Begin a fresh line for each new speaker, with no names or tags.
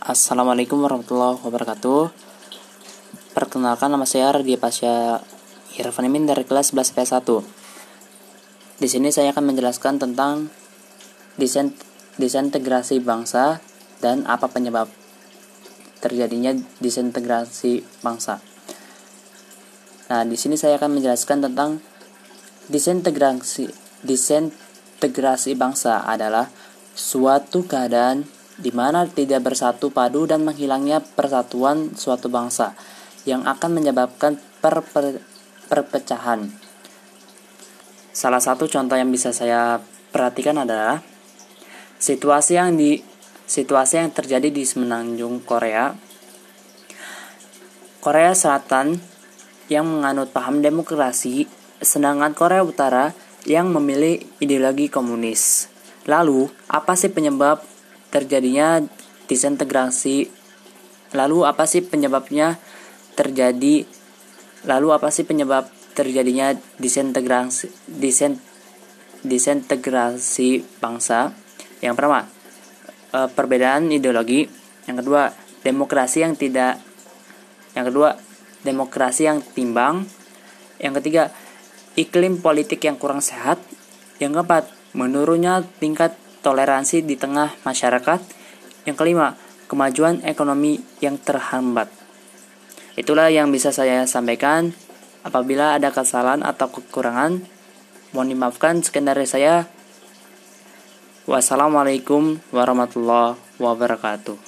Assalamualaikum warahmatullahi wabarakatuh. Perkenalkan nama saya Radia Pasya Irfan Imin dari kelas 11 PS1. Di sini saya akan menjelaskan tentang desain disintegrasi bangsa dan apa penyebab terjadinya disintegrasi bangsa. Nah, di sini saya akan menjelaskan tentang disintegrasi disintegrasi bangsa adalah suatu keadaan di mana tidak bersatu padu dan menghilangnya persatuan suatu bangsa yang akan menyebabkan per, per, perpecahan. Salah satu contoh yang bisa saya perhatikan adalah situasi yang di situasi yang terjadi di semenanjung Korea. Korea Selatan yang menganut paham demokrasi, sedangkan Korea Utara yang memilih ideologi komunis. Lalu, apa sih penyebab terjadinya disintegrasi. Lalu apa sih penyebabnya terjadi? Lalu apa sih penyebab terjadinya disintegrasi disent, disintegrasi bangsa? Yang pertama e, perbedaan ideologi. Yang kedua demokrasi yang tidak yang kedua demokrasi yang timbang. Yang ketiga iklim politik yang kurang sehat. Yang keempat menurunnya tingkat toleransi di tengah masyarakat. Yang kelima, kemajuan ekonomi yang terhambat. Itulah yang bisa saya sampaikan. Apabila ada kesalahan atau kekurangan, mohon dimaafkan. Sekian dari saya. Wassalamualaikum warahmatullahi wabarakatuh.